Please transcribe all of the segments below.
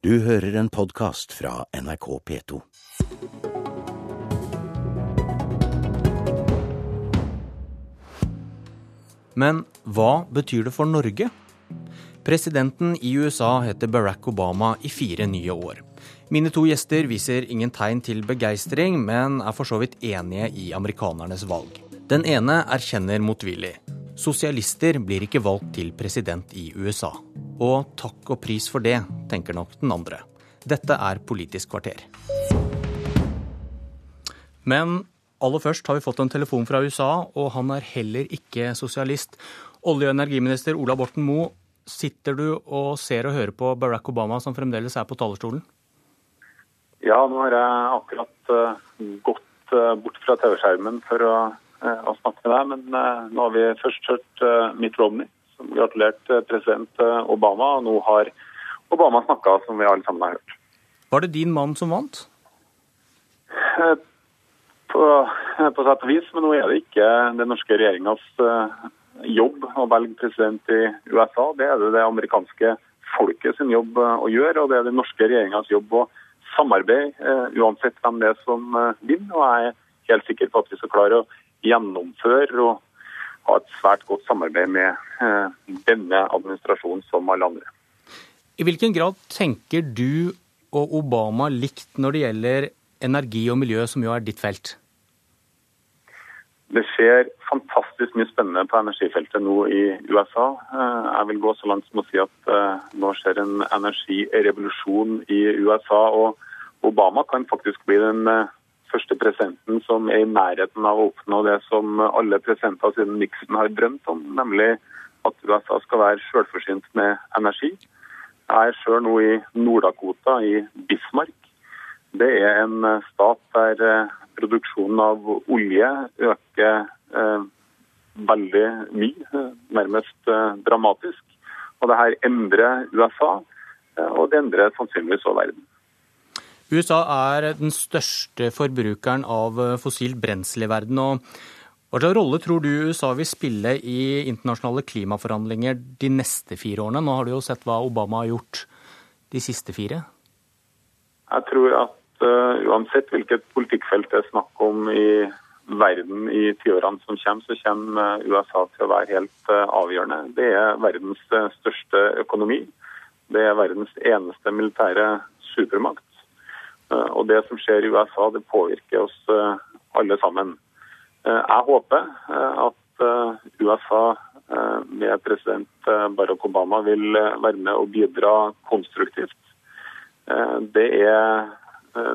Du hører en podkast fra NRK P2. Men hva betyr det for Norge? Presidenten i USA heter Barack Obama i fire nye år. Mine to gjester viser ingen tegn til begeistring, men er for så vidt enige i amerikanernes valg. Den ene erkjenner motvillig. Sosialister blir ikke valgt til president i USA. Og takk og pris for det, tenker nok den andre. Dette er Politisk kvarter. Men aller først har vi fått en telefon fra USA, og han er heller ikke sosialist. Olje- og energiminister Ola Borten Moe, sitter du og ser og hører på Barack Obama, som fremdeles er på talerstolen? Ja, nå har jeg akkurat uh, gått uh, bort fra TV-skjermen for å, uh, å, snakke med deg. Men nå har vi først hørt Mitt Romney, som gratulerte president Obama. Og nå har Obama snakka, som vi alle sammen har hørt. Var det din mann som vant? På, på sett og vis, men nå er det ikke den norske regjeringas jobb å velge president i USA. Det er det det amerikanske folket sin jobb å gjøre, og det er den norske regjeringas jobb å samarbeide, uansett hvem det er som vinner. Og jeg er helt sikker på at vi skal klare å gjennomføre og ha et svært godt samarbeid med denne administrasjonen som alle andre. I hvilken grad tenker du og Obama likt når det gjelder energi og miljø, som jo er ditt felt? Det skjer fantastisk mye spennende på energifeltet nå i USA. Jeg vil gå så langt som å si at nå skjer en energirevolusjon i USA. Og Obama kan faktisk bli den første presidenten som er i nærheten av å oppnå det som alle presidenter siden Nixon har drømt om, nemlig at USA skal være selvforsynt med energi. Jeg er sjøl nå i Nord-Dakota, i Bismarck. Det er en stat der produksjonen av olje øker eh, veldig mye, nærmest eh, dramatisk. Og det her endrer USA, eh, og det endrer sannsynligvis også verden. USA er den største forbrukeren av fossilt brensel i verden. og Hva slags rolle tror du USA vil spille i internasjonale klimaforhandlinger de neste fire årene? Nå har du jo sett hva Obama har gjort de siste fire. Jeg tror at uh, uansett hvilket politikkfelt det er snakk om i verden i tiårene som kommer, så kommer USA til å være helt uh, avgjørende. Det er verdens uh, største økonomi. Det er verdens eneste militære supermakt. Og det som skjer i USA, det påvirker oss alle sammen. Jeg håper at USA med president Barack Obama vil være med og bidra konstruktivt. Det er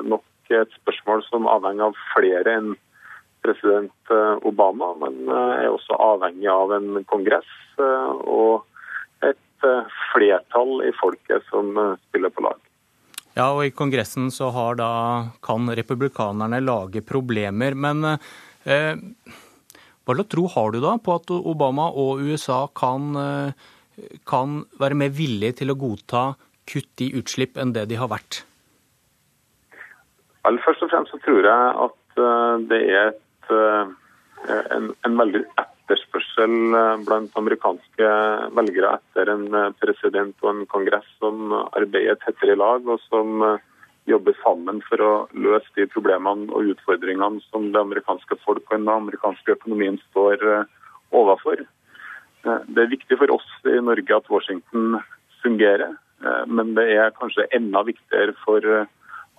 nok et spørsmål som avhenger av flere enn president Obama, men er også avhengig av en kongress og et flertall i folket som spiller på lag. Ja, og i Kongressen så da, kan republikanerne lage problemer. Men eh, hva slags tro har du da på at Obama og USA kan, kan være mer villige til å godta kutt i utslipp enn det de har vært? Aller først og fremst så tror jeg at det er et, en, en, veldig etterspørsel blant amerikanske velgere etter en president og en kongress som arbeider tettere i lag, og som jobber sammen for å løse de problemene og utfordringene som det amerikanske folk og den amerikanske økonomien står overfor. Det er viktig for oss i Norge at Washington fungerer, men det er kanskje enda viktigere for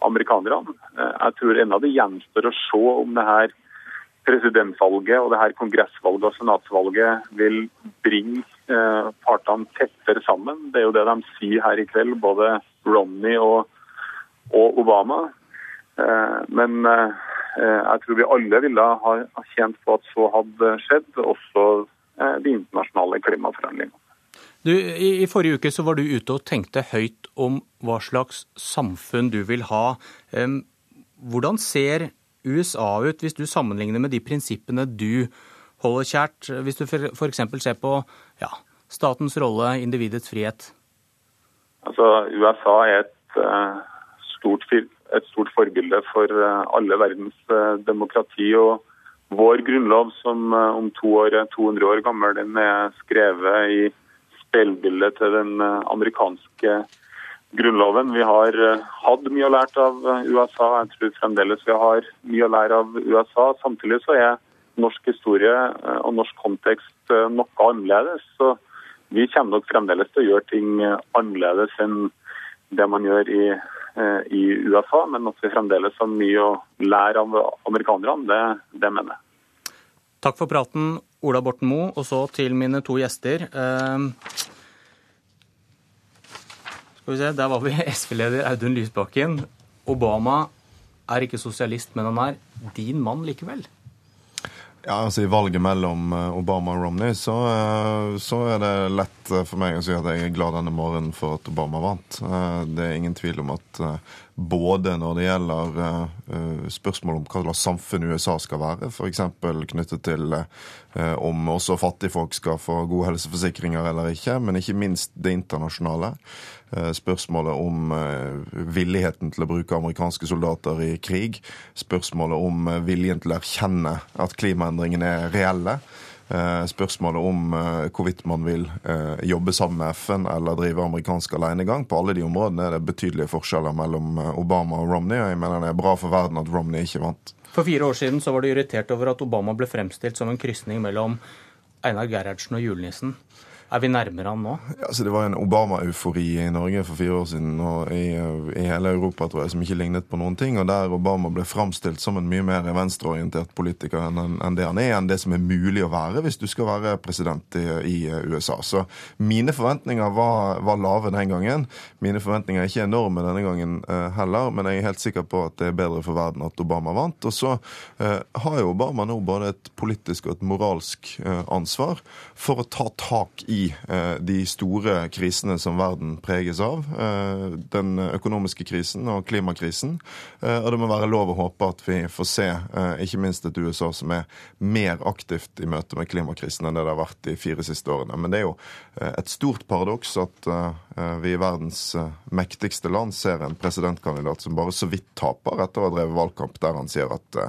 amerikanerne. Jeg tror ennå det gjenstår å se om det her presidentvalget og det her kongressvalget og senatsvalget vil bringe eh, partene tettere sammen. Det er jo det de sier her i kveld, både Romney og, og Obama. Eh, men eh, jeg tror vi alle ville ha, ha tjent på at så hadde skjedd, også de internasjonale klimaforhandlingene. Du, i, I forrige uke så var du ute og tenkte høyt om hva slags samfunn du vil ha. Hvordan ser USA ut, hvis du sammenligner med de prinsippene du holder kjært? Hvis du f.eks. ser på ja, statens rolle, individets frihet? Altså, USA er et, uh, stort, et stort forbilde for uh, alle verdens uh, demokrati. og Vår grunnlov, som om to år er 200 år gammel, den er skrevet i speilbildet til den amerikanske Grunnloven. Vi har eh, hatt mye å lære av eh, USA. Jeg tror fremdeles vi har mye å lære av USA. Samtidig så er norsk historie eh, og norsk kontekst noe annerledes. Så vi kommer nok fremdeles til å gjøre ting annerledes enn det man gjør i, i USA. Men at vi fremdeles har mye å lære av amerikanerne, det, det mener jeg. Takk for praten, Ola Borten Moe. Og så til mine to gjester. Skal vi se, Der var vi SV-leder Audun Lysbakken. Obama er ikke sosialist, men han er din mann likevel. Ja, altså I valget mellom eh, Obama og Romney så, eh, så, er det lett eh, for meg å si at jeg er glad denne morgenen for at Obama vant. Det er ingen tvil om at både når det gjelder spørsmål om hva slags samfunn USA skal være, f.eks. knyttet til om også fattigfolk skal få gode helseforsikringer eller ikke, men ikke minst det internasjonale. Eh, spørsmålet om eh, villigheten til å bruke amerikanske soldater i krig. Spørsmålet om eh, viljen til å erkjenne at klimaendringene er reelle. Spørsmålet om hvorvidt man vil jobbe sammen med FN eller drive amerikansk alenegang. På alle de områdene er det betydelige forskjeller mellom Obama og Romney, og jeg mener det er bra for verden at Romney ikke vant. For fire år siden så var du irritert over at Obama ble fremstilt som en krysning mellom Einar Gerhardsen og julenissen. Er vi nærmere han nå? Ja, så Det var en Obama-eufori i Norge for fire år siden og i, i, hele Europa tror jeg, som ikke lignet på noen ting. og Der Obama ble framstilt som en mye mer venstreorientert politiker enn, enn det han er, enn det som er mulig å være hvis du skal være president i, i USA. Så mine forventninger var, var, lave den gangen. Mine forventninger er ikke enorme denne gangen uh, heller, men jeg er helt sikker på at det er bedre for verden at Obama vant. Og så uh, har jo Obama nå både et politisk og et moralsk uh, ansvar for å ta tak i eh, de store krisene som verden preges av. Eh, den økonomiske krisen og klimakrisen. Eh, og det må være lov å håpe at vi får se ikke minst et USA som er mer aktivt i møte med klimakrisen enn det det har vært de fire siste årene. Men det er jo et stort paradoks at vi i verdens mektigste land ser en presidentkandidat som bare så vidt taper etter å ha drevet valgkamp der han sier at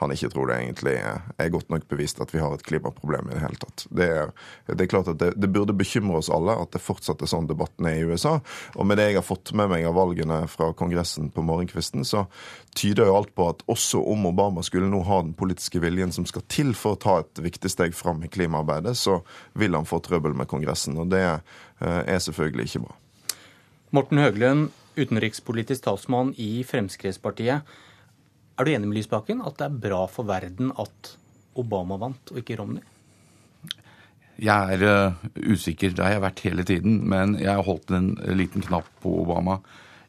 han ikke tror det egentlig er godt nok bevist at vi har et klimaproblem i det hele tatt. Det er, det er klart at det, det burde bekymre oss alle at det fortsatt sånn debatten er i USA. Og med det jeg har fått med meg av valgene fra Kongressen på morgenkvisten, så tyder jo alt på at også om Obama skulle nå ha den politiske viljen som skal til for å ta et viktig steg fram i klimaarbeidet, så vil han få trøbbel med Kongressen. Og det eh, er selvfølgelig ikke bra. Morten Høglund, utenrikspolitisk talsmann i Fremskrittspartiet. Er du enig med Lysbakken at det er bra for verden at Obama vant, og ikke Romney? Jeg er uh, usikker. Det har jeg vært hele tiden. Men jeg har holdt en liten knapp på Obama.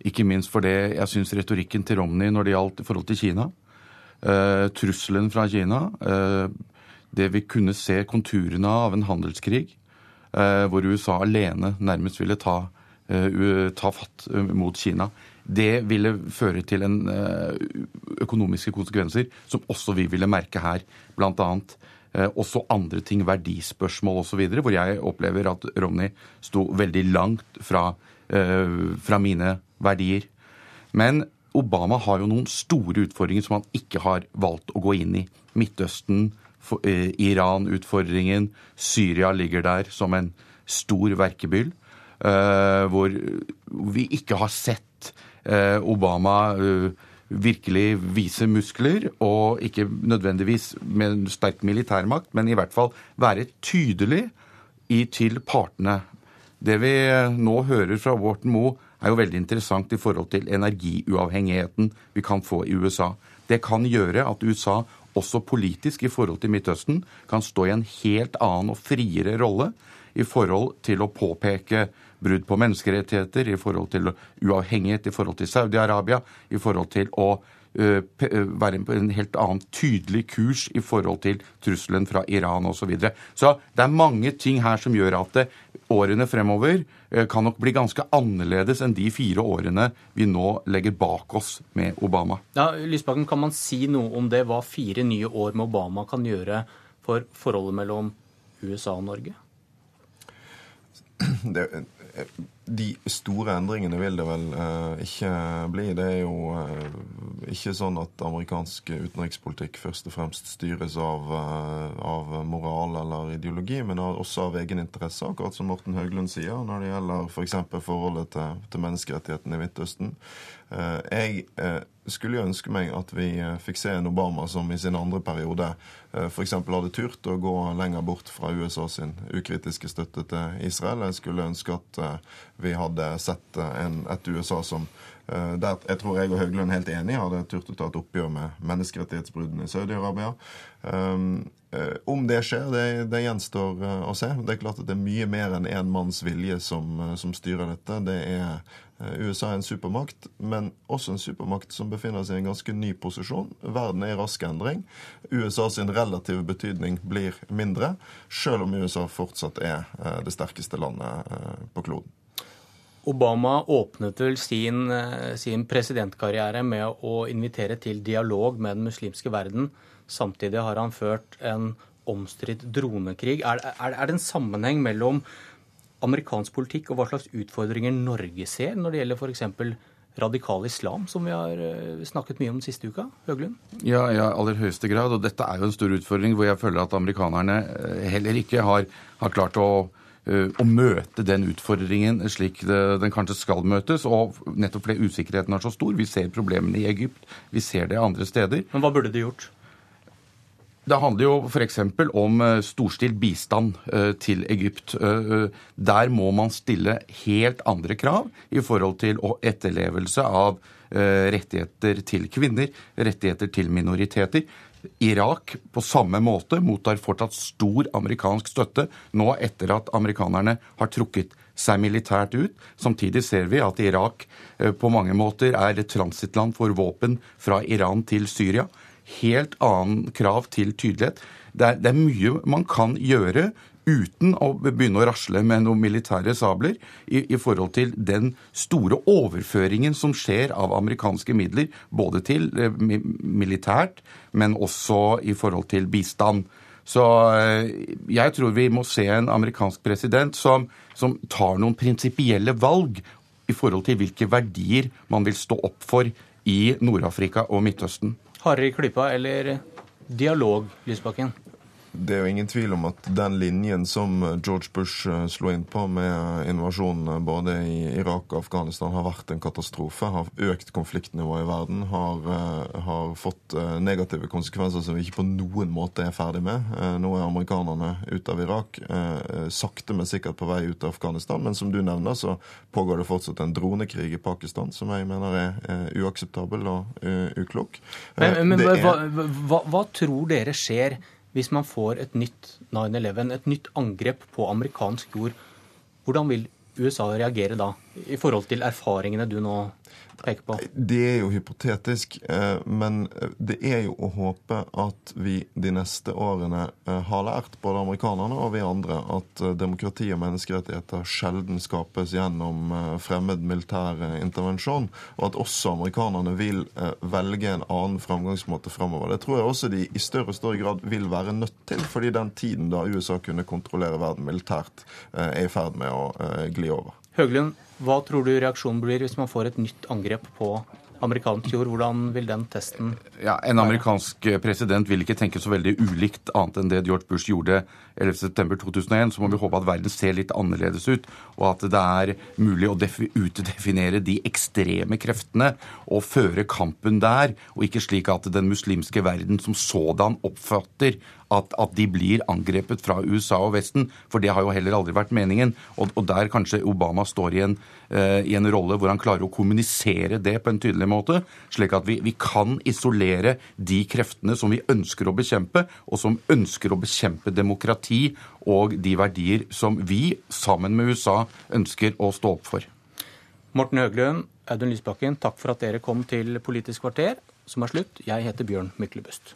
Ikke minst fordi jeg syns retorikken til Romney når det gjaldt i forhold til Kina, uh, trusselen fra Kina, det vi kunne se konturene av en handelskrig, hvor USA alene nærmest ville ta, ta fatt mot Kina, det ville føre til en økonomiske konsekvenser som også vi ville merke her. Blant annet Eh, også andre ting, verdispørsmål osv., hvor jeg opplever at Romney sto veldig langt fra, eh, fra mine verdier. Men Obama har jo noen store utfordringer som han ikke har valgt å gå inn i. Midtøsten, eh, Iran-utfordringen, Syria ligger der som en stor verkebyll. Hvor vi ikke har sett Obama virkelig vise muskler, og ikke nødvendigvis med en sterk militærmakt, men i hvert fall være tydelig i, til partene. Det vi nå hører fra Wharton Moe, er jo veldig interessant i forhold til energiuavhengigheten vi kan få i USA. Det kan gjøre at USA også politisk i forhold til Midtøsten kan stå i en helt annen og friere rolle i forhold til å påpeke brudd på menneskerettigheter, i forhold til uavhengighet i forhold til Saudi-Arabia, i forhold til å være på en helt annen tydelig kurs i forhold til trusselen fra Iran osv. Så, videre. så det er mange ting her som gjør at årene fremover kan nok bli ganske annerledes enn de fire årene vi nå legger bak oss med Obama. Ja, Lysbakken, kan man si noe om det, hva fire nye år med Obama kan gjøre for forholdet mellom USA og Norge? Det, de store endringene vil det vel eh, ikke bli. Det er jo eh, ikke sånn at amerikansk utenrikspolitikk først og fremst styres av, eh, av moral eller ideologi, men også av egeninteresse, akkurat som Morten Høglund sier, når det gjelder f.eks. For forholdet til, til menneskerettighetene i Midtøsten. Eh, jeg eh, skulle jo ønske meg at vi eh, fikk se en Obama som i sin andre periode f.eks. hadde turt å gå lenger bort fra USA sin ukritiske støtte til Israel. Jeg skulle ønske at vi hadde sett en, et USA som der jeg tror jeg og Høglund er helt enige hadde turt å ta et oppgjør med menneskerettighetsbruddene i Saudi-Arabia. Om det skjer, det, det, gjenstår å se. Det er klart at det er mye mer enn én en manns vilje som, som styrer dette. Det er Eh, USA er en supermakt, men også en supermakt som befinner seg i en ganske ny posisjon. Verden er i rask endring. USA sin relative betydning blir mindre, selv om USA fortsatt er eh, det sterkeste landet eh, på kloden. Obama åpnet vel sin, sin, presidentkarriere med å invitere til dialog med den muslimske verden. Samtidig har han ført en omstridt dronekrig. Er, er, er det en sammenheng mellom amerikansk politikk og hva slags utfordringer Norge ser når det gjelder f.eks. radikal islam, som vi har eh, snakket mye om den siste uka? Høglund? Ja, i ja, aller høyeste grad. Og dette er jo en stor utfordring hvor jeg føler at amerikanerne eh, heller ikke har, har klart å eh, å møte den utfordringen slik den kanskje skal møtes. Og nettopp fordi usikkerheten er så stor. Vi ser problemene i Egypt, vi ser det andre steder. Men hva burde de gjort? Det handler jo f.eks. om eh, storstilt bistand eh, til Egypt. Eh, der må man stille helt andre krav i forhold til etterlevelse av rettigheter til kvinner, rettigheter til minoriteter. Irak på samme måte mottar fortsatt stor amerikansk støtte nå etter at amerikanerne har trukket seg militært ut. Samtidig ser vi at Irak på mange måter er et transittland for våpen fra Iran til Syria helt annen krav til tydelighet. Det er, det er mye man kan gjøre uten å begynne å rasle med noen militære sabler i, i, forhold til den store overføringen som skjer av amerikanske midler, både til eh, militært, men også i forhold til bistand. Så eh, jeg tror vi må se en amerikansk president som, som tar noen prinsipielle valg i forhold til hvilke verdier man vil stå opp for i Nord-Afrika og Midtøsten. Hardere i klypa eller dialog, Lysbakken? Det er jo ingen tvil om at den linjen som George Bush eh, slo inn på med invasjonen eh, både i Irak og Afghanistan, har vært en katastrofe. Har økt konfliktnivået i verden. Har, eh, har, fått negative konsekvenser som vi ikke på noen måte er ferdig med. Nå er amerikanerne ute av Irak. Sakte, men sikkert på vei ut av Afghanistan. Men som du nevner, så pågår det fortsatt en dronekrig i Pakistan som jeg mener er uakseptabel og uklok. Men, men hva, hva, hva tror dere skjer? Hvis man får et nytt 9-11, et nytt angrep på amerikansk jord, hvordan vil USA reagere da, i forhold til erfaringene du nå peker på? Det er jo hypotetisk, eh, men det er jo å håpe at vi de neste årene eh, har lært, både amerikanerne og vi andre, at eh, demokrati og menneskerettigheter sjelden skapes gjennom fremmed militær intervensjon, og at også amerikanerne vil velge en annen framgangsmåte framover. Det tror jeg også de i større og større grad vil være nødt til, fordi den tiden da USA kunne kontrollere verden militært, er i ferd med å gli over. Høglund, hva tror du reaksjonen blir hvis man får et nytt angrep på amerikansk jord? Hvordan vil den testen Ja, En amerikansk president vil ikke tenke så veldig ulikt annet enn det George Bush gjorde 11.9.2001. Så må vi håpe at verden ser litt annerledes ut, og at det er mulig å utdefinere de ekstreme kreftene og føre kampen der, og ikke slik at den muslimske verden som sådan oppfatter at, at, de blir angrepet fra USA og Vesten, for det har jo heller aldri vært meningen. Og, og der kanskje Obama står i en, uh, i en, rolle hvor han klarer å kommunisere det på en tydelig måte, slik at vi, vi, kan isolere de kreftene som vi ønsker å bekjempe, og som ønsker å bekjempe demokrati og de verdier som vi, sammen med USA, ønsker å stå opp for. Morten Høglund, Audun Lysbakken, takk for at dere kom til Politisk kvarter, som er slutt. Jeg heter Bjørn Myklebust.